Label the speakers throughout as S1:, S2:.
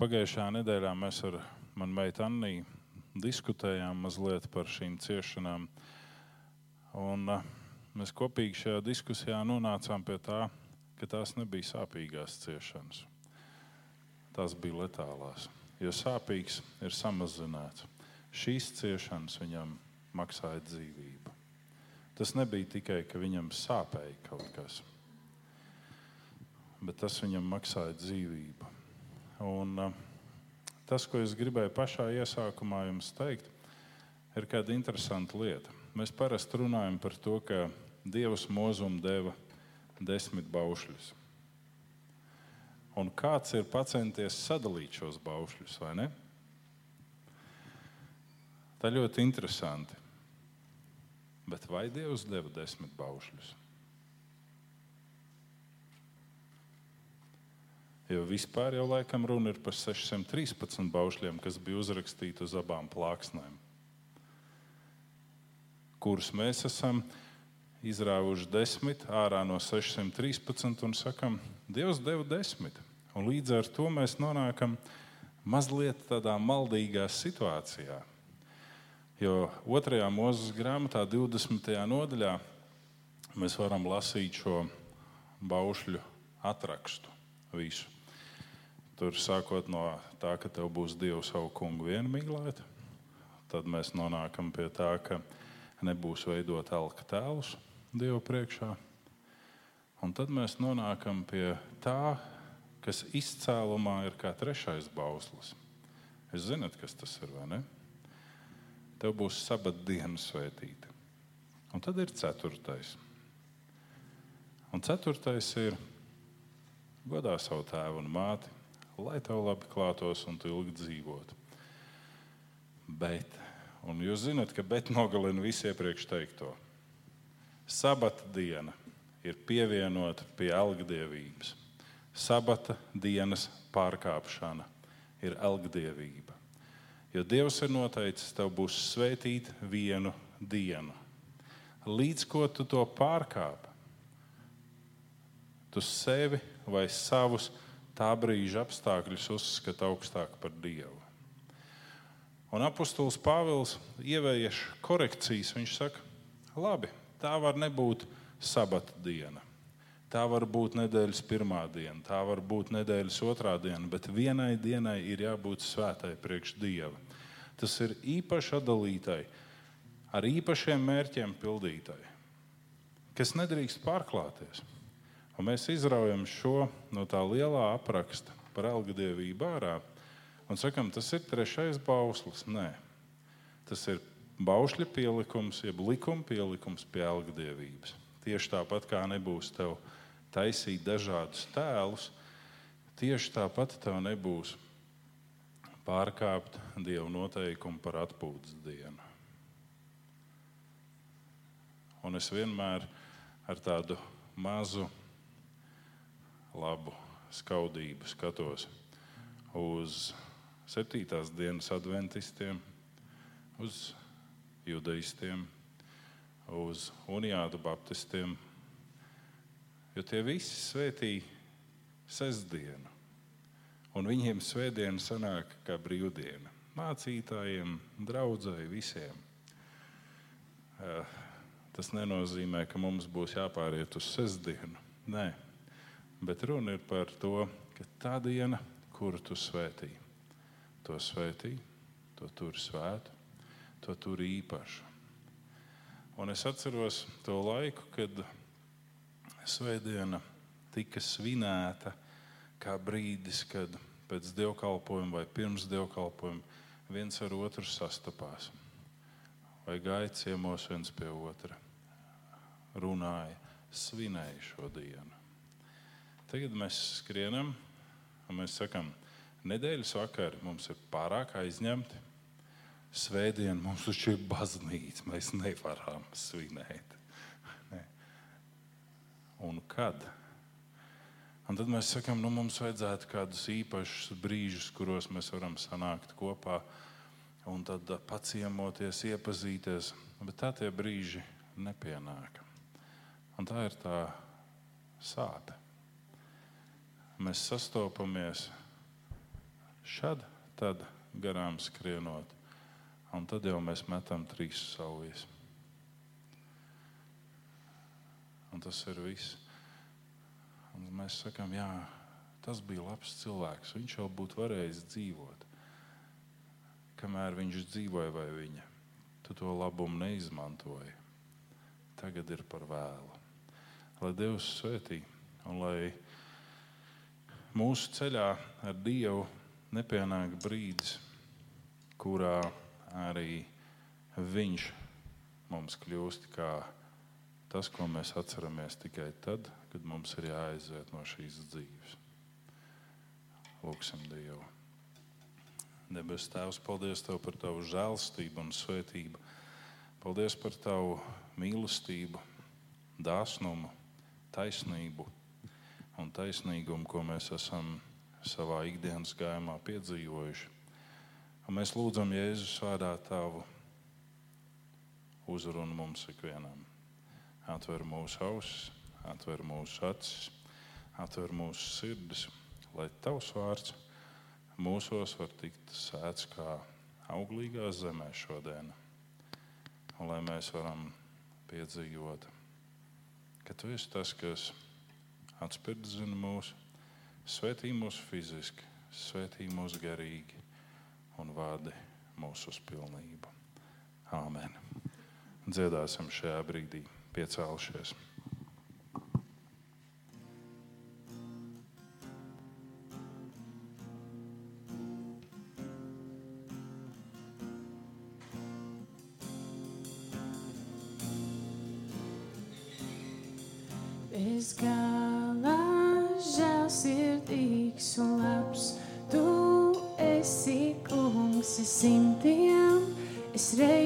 S1: Pagājušajā nedēļā mēs ar manu meitu Anniju diskutējām mazliet par šīm ciešanām. Un, uh, mēs kopīgi šajā diskusijā nonācām pie tā, ka tās nebija sāpīgās ciešanas. Tās bija letālās. Jo sāpīgs ir samazināts. Šīs ciešanas viņam maksāja dzīvību. Tas nebija tikai, ka viņam sāpēja kaut kas, bet tas viņam maksāja dzīvību. Un, uh, tas, ko es gribēju pašā iesākumā jums teikt, ir kāda interesanta lieta. Mēs parasti runājam par to, ka Dievs mūzumu deva desmit baušļus. Un kāds ir pacenties sadalīt šos baušļus, vai ne? Tā ļoti interesanti. Bet vai Dievs deva desmit baušļus? Jo vispār jau laikam runa ir par 613 baušļiem, kas bija uzrakstīti uz abām plāksnēm, kurus mēs esam izrāvuši desmit ārā no 613 un sakam, Dievs deva desmit. Un līdz ar to mēs nonākam mazliet tādā maldīgā situācijā. Jo otrajā mūzes grāmatā, 20. nodaļā, mēs varam lasīt šo baušļu atrakstu visu. Tur sākot no tā, ka tev būs Dievs savu kungu vienmīlēt, tad mēs nonākam pie tā, ka nebūs veidot alka tēlus Dievu priekšā. Un tad mēs nonākam pie tā, kas izcēlumā ir kā trešais bauslis. Jūs zināt, kas tas ir, vai ne? tev būs sabata diena svētīta. Un tad ir ceturtais. Un ceturtais ir godā savu tēvu un māti, lai tev labi klātos un tu ilgi dzīvotu. Bet, un jūs zināt, ka bet nogalina visu iepriekš teikto. Sabata diena ir pievienota pie algdievības. Sabata dienas pārkāpšana ir algdievība. Jo Dievs ir noteicis, tev būs svētīta vienu dienu. Līdz ko tu to pārkāpi, tu sevi vai savus tā brīža apstākļus uzskati augstāk par Dievu. Un apustulis Pāvils ievieš korekcijas. Viņš saka, labi, tā var nebūt sabata diena. Tā var būt nedēļas pirmā diena, tā var būt nedēļas otrā diena, bet vienai dienai ir jābūt svētai priekš Dieva. Tas ir īpaši atdalītai, ar īpašiem mērķiem pildītai, kas nedrīkst pārklāties. Un mēs izraujam šo no tā lielā apraksta par algadievību ārā un sakam, tas ir trešais bauslis. Nē, tas ir baušļa pielikums, jeb likuma pielikums pie algadievības. Tieši tāpat kā nebūs tev taisīt dažādus tēlus, tieši tāpat tev nebūs pārkāpt Dieva noteikumu par atpūtas dienu. Un es vienmēr ar tādu mazu, labu skaudību skatos uz septītās dienas adventistiem, uz judaistiem, uz uniādu baptistiem, jo tie visi svētīja sestdienu. Un viņiem svētdiena sanāk kā brīvdiena. Mācītājiem, draugai, visiem. Eh, tas nenozīmē, ka mums būs jāpāriet uz sestdienu. Nē, bet runa ir par to, ka tā diena, kuru tu svētī, to svētī, to tur svētu, to tur īpašu. Un es atceros to laiku, kad svētdiena tika svinēta kā brīdis, kad pēc dievkalpojuma vai pirms dievkalpojuma viens ar otru sastapās. Vai gāja ciemos viens pie otra, runāja, svinēja šo dienu. Tagad mēs skrienam un mēs sakām, nedēļas vakar mums ir pārāk aizņemti. Svētdien mums taču ir baznīca, mēs nevaram svinēt. Ne. Un kad? Un tad mēs sakām, nu, mums vajadzētu kādus īpašus brīžus, kuros mēs varam sanākt kopā un tad paciemoties, iepazīties. Bet tā tie brīži nepienāk. Un tā ir tā sāpe. Mēs sastopamies šad, tad garām skrienot. Un tad jau mēs metam trīs saujas. Un tas ir viss. Un mēs sakām, jā, tas bija labs cilvēks. Viņš jau būtu varējis dzīvot. Kamēr viņš dzīvoja vai viņa, tu to labumu neizmantoji. Tagad ir par vēlu. Lai Dievs svētī un lai mūsu ceļā ar Dievu nepienāk brīdis, kurā arī Viņš mums kļūst kā tas, ko mēs atceramies tikai tad, kad mums ir jāaiziet no šīs dzīves. Lūksim Dievu. Debes Tēvs, paldies Tev par Tavu žēlstību un svētību. Paldies par Tavu mīlestību, dāsnumu, taisnību un taisnīgumu, ko mēs esam savā ikdienas gājumā piedzīvojuši. Un mēs lūdzam Jēzus vārdā Tavu uzrunu mums ikvienam. Atver mūsu ausis, atver mūsu acis, atver mūsu sirdis, lai Tavs vārds mūsos var tikt sēts kā auglīgā zemē šodien. Un lai mēs varam piedzīvot, ka Tu esi tas, kas atspirdzina mūs, svētī mūs fiziski, svētī mūs garīgi un vadi mūsu uz pilnību. Āmen. Dziedāsim šajā brīdī, piecēlušies.
S2: Es galā žēlsirdīgs un labs, tu esi kungs simtiem, es reižu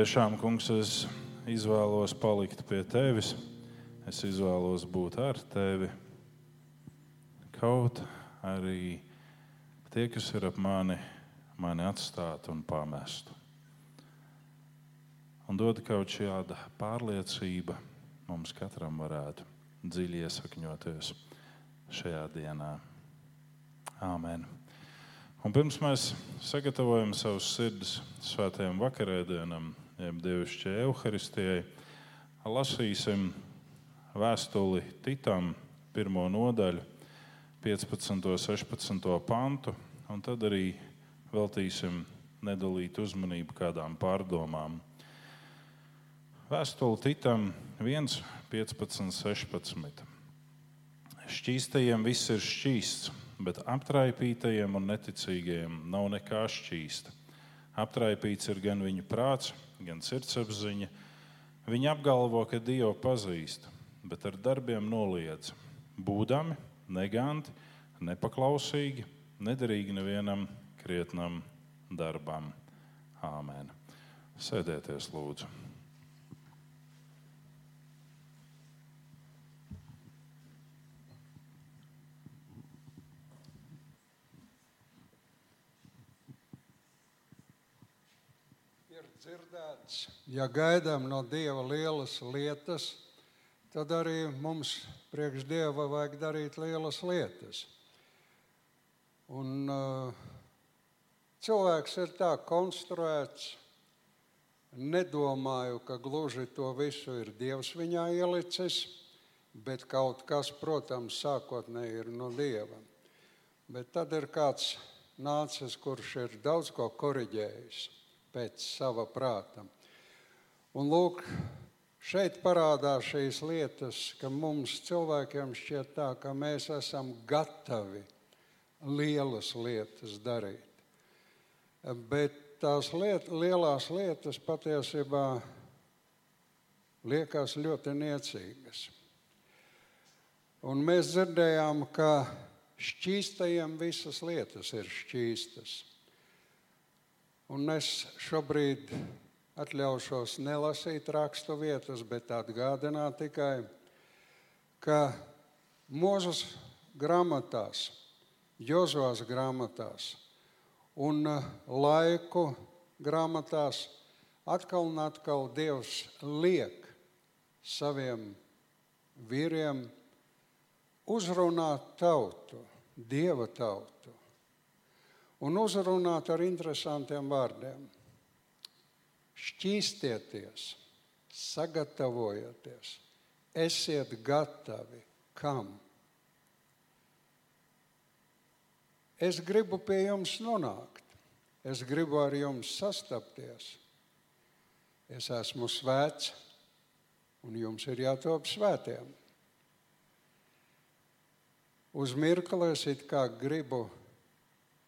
S1: Patiešām, kungs, es izvēlos palikt pie tevis. Es izvēlos būt ar tevi. Kaut arī tie, kas ir ap mani, mani atstātu un pamestu. Un dod kaut šāda pārliecība mums katram varētu dziļi iesakņoties šajā dienā. Āmen. Un pirms mēs sagatavojam savus sirdis svētajam vakarēdienam, jeb dievišķai evaharistijai, lasīsim vēstuli Titam, pirmo nodaļu, 15. un 16. pantu, un tad arī veltīsim nedalītu uzmanību kādām pārdomām. Vēstule Titam 1, 15, 16. Šķīstajiem viss ir šķīsts bet aptraipītajiem un neticīgajiem nav nekā šķīsta. Aptraipīts ir gan viņu prāts, gan sirdsapziņa. Viņi apgalvo, ka Dievu pazīst, bet ar darbiem noliedz. Būdami, neganti, nepaklausīgi, nederīgi nevienam krietnam darbam. Āmen. Sēdieties, lūdzu!
S3: ir dzirdēts, ja gaidām no Dieva lielas lietas, tad arī mums priekš Dieva vajag darīt lielas lietas. Un, uh, cilvēks ir tā konstruēts, nedomāju, ka gluži to visu ir Dievs viņā ielicis, bet kaut kas, protams, sākotnēji ir no Dieva. Bet tad ir kāds nācis, kurš ir daudz ko koriģējis pēc sava prāta. Un lūk, šeit parādās šīs lietas, ka mums cilvēkiem šķiet tā, ka mēs esam gatavi lielas lietas darīt. Bet tās liet, lielās lietas patiesībā liekas ļoti niecīgas. Un mēs dzirdējām, ka šķīstajiem visas lietas ir šķīstas. Un es šobrīd atļaušos nelasīt rakstu vietas, bet atgādināt tikai, ka mūžas grāmatās, Jozovas grāmatās un laiku grāmatās atkal un atkal Dievs liek saviem vīriem uzrunāt tautu, Dieva tautu un uzrunāt ar interesantiem vārdiem. Šķīstieties, sagatavojieties, esiet gatavi kam? Es gribu pie jums nonākt, es gribu ar jums sastapties. Es esmu svēts, un jums ir jātop svētiem. Uz mirkli es kā gribu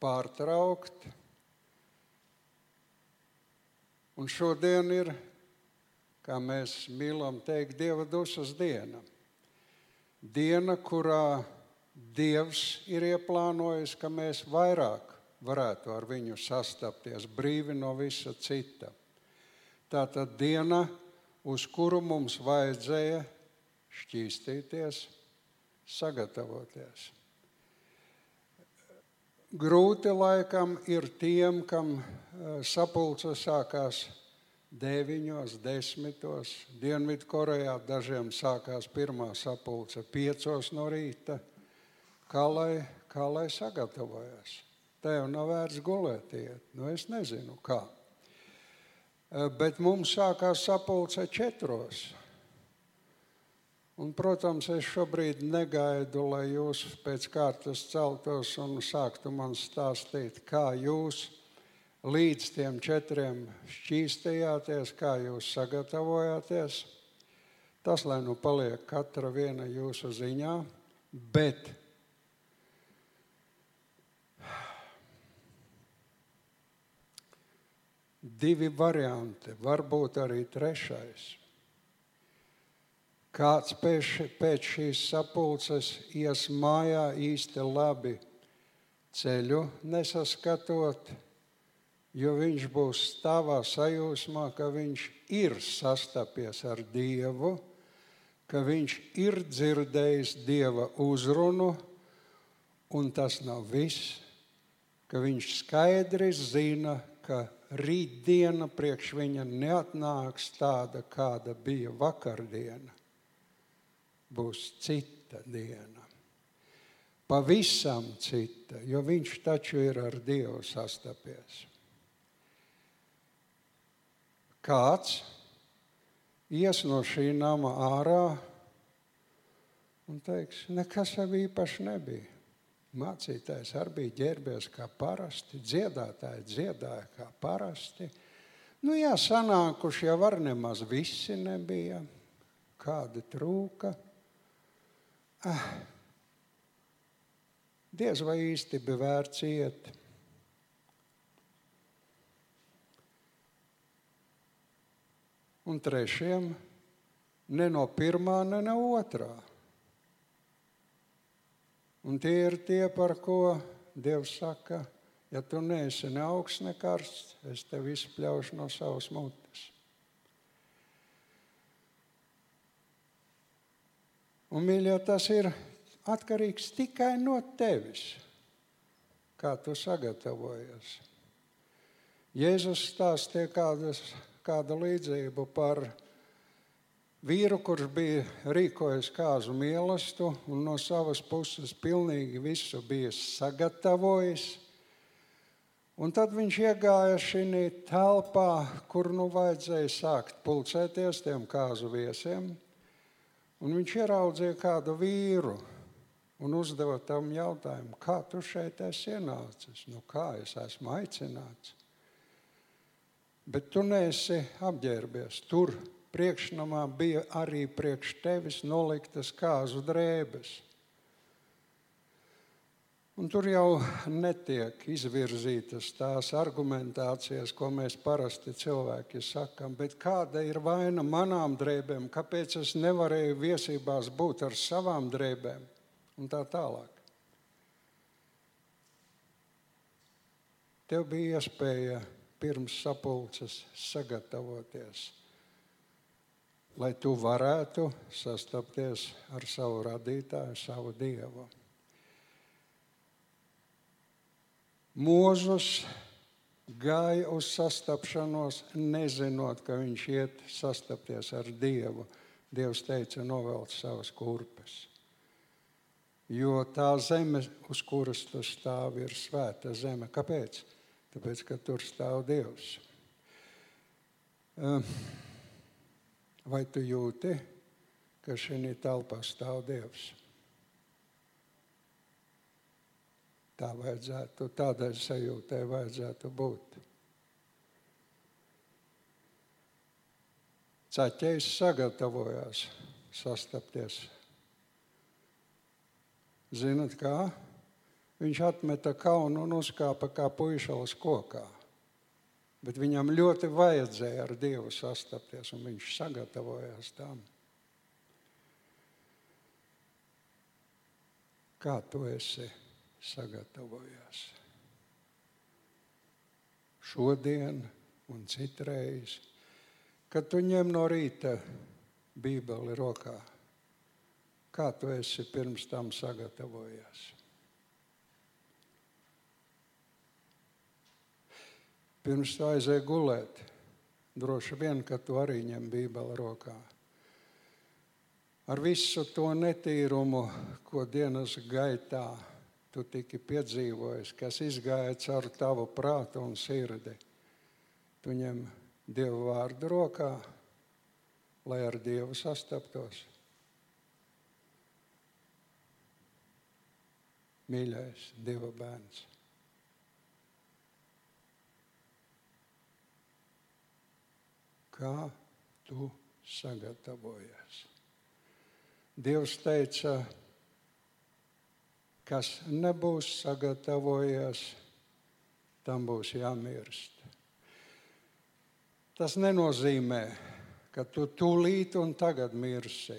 S3: pārtraukt. Un šodien ir, kā mēs mīlam teikt, Dieva dusmas diena. Diena, kurā Dievs ir ieplānojis, ka mēs vairāk varētu ar viņu sastapties brīvi no visa cita. Tā tad diena, uz kuru mums vajadzēja šķīstīties, sagatavoties. Grūti laikam ir tiem, kam eh, sapulce sākās 9, 10. Dienvidkorejā dažiem sākās pirmā sapulce 5 no rīta. Kā lai, kā lai sagatavojas? Tev nav vērts gulēt, iet. Nu, es nezinu, kā. Eh, bet mums sākās sapulce 4. Un, protams, es šobrīd negaidu, lai jūs pēc kārtas celtos un sāktu man stāstīt, kā jūs līdz tiem četriem šķīstījāties, kā jūs sagatavojāties. Tas, lai nu paliek katra viena jūsu ziņā, bet divi varianti, varbūt arī trešais Kāds pēc, pēc šīs sapulces ies mājā īsti labi ceļu nesaskatot, Jo viņš būs stāvā sajūsmā, ka viņš ir sastapies ar Dievu, ka viņš ir dzirdējis Dieva uzrunu, un tas nav viss, ka viņš skaidri zina, ka rītdiena priekš viņa neatnāks tāda, kāda bija vakardiena. Būs cita diena. Pavisam cita, jo viņš taču ir ar Dievu sastapies. Kāds ies no šī nama ārā un teiks, nekas jau īpaši nebija. Mācītājs arī bija ģērbies kā parasti, dziedātāji dziedāja kā parasti. Nu, jā, sanākuši jau var nemaz visi nebija, kādi trūka. Ah, diez vai īsti bija vērts iet. Un trešiem ne no pirmā, ne no otrā. Un tie ir tie, par ko Dievs saka, ja tu neesi ne augsts, ne karsts, es tev izspļaušu no savas mutes. Un, mīļie, tas ir atkarīgs tikai no tevis, kā tu sagatavojies. Jēzus stāstīja kādas, kādu līdzību par vīru, kurš bija rīkojis kāzu mīlestību un no savas puses pilnīgi visu bija sagatavojis. Un tad viņš iegāja šajā telpā, kur nu vajadzēja sākt pulcēties tiem kāzu viesiem. Un viņš ieraudzīja kādu vīru un uzdeva tam jautājumu, kā tu šeit esi ienācis? Nu, kā es esmu aicināts? Bet tu neesi apģērbies tur, priekšnamā bija arī priekš tevis noliktas kāzu drēbes. Un tur jau netiek izvirzītas tās argumentācijas, ko mēs parasti cilvēki sakām. Kāda ir vaina manām drēbēm? Kāpēc es nevarēju viesībās būt ar savām drēbēm? Un tā tālāk. Tev bija iespēja pirms sapulces sagatavoties lai tu varētu sastapties ar savu radītāju, savu dievu. Mūzus gāja uz sastapšanos, nezinot, ka viņš iet sastapties ar Dievu. Dievs teica, novelc savas kurpes. Jo tā zeme, uz kuras tu stāvi, ir svēta zeme. Kāpēc? Tāpēc, ka tur stāv Dievs. Uh, Vai tu jūti, ka šī telpā stāv Dievs? Tā vajadzētu, tādai sajūtai vajadzētu būt. Ceļš sagatavojās sastapties. Zinat, kā? Viņš atmeta kaunu un uzkāpa kā puišalis kokā. Bet viņam ļoti vajadzēja ar Dievu sastapties, un viņš sagatavojās tam. Kā tu esi sagatavojies? Šodien un citreiz, kad tu ņem no rīta Bībeli rokā, kā tu esi pirms tam sagatavojies? pirms tu aizēji gulēt. Droši vien, ka tu arī ņem Bībeli rokā. Ar visu to netīrumu, ko dienas gaitā tu tiki piedzīvojis, kas izgāja caur tavu prātu un sirdi, tu ņem Dievu vārdu rokā, lai ar Dievu sastaptos. Mīļais, Dieva bērns. kā tu sagatavojies. Dievs teica, kas nebūs sagatavojies, tam būs jāmirst. Tas nenozīmē, ka tu tūlīt un tagad mirsi.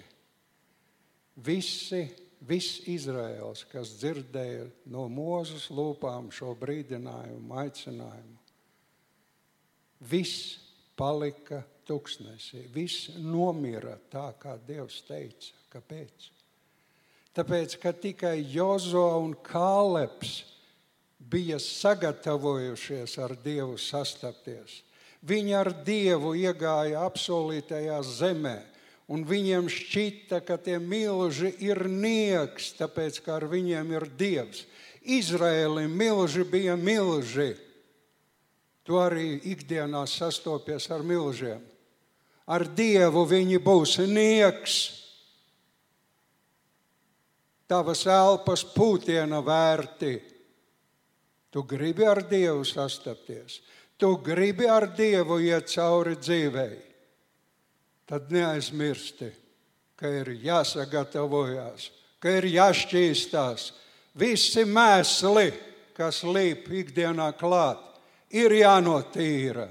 S3: Visi, viss Izraels, kas dzirdēja no mūzes lūpām šo brīdinājumu, aicinājumu, viss palika tuksnesī. Viss nomira tā, kā Dievs teica. Kāpēc? Tāpēc, ka tikai Jozo un Kāleps bija sagatavojušies ar Dievu sastapties. Viņi ar Dievu iegāja apsolītajā zemē, un viņiem šķita, ka tie milži ir nieks, tāpēc, ka ar viņiem ir Dievs. Izraēlim milži bija milži. Tu arī ikdienā sastopies ar milžiem. Ar Dievu viņi būs nieks. Tavas elpas pūtiena vērti. Tu gribi ar Dievu sastapties, tu gribi ar Dievu iet cauri dzīvei. Tad neaizmirsti, ka ir jāsagatavojas, ka ir jāšķīstās. Visi mēsli, kas līp ikdienā klāt, ir jānotīra.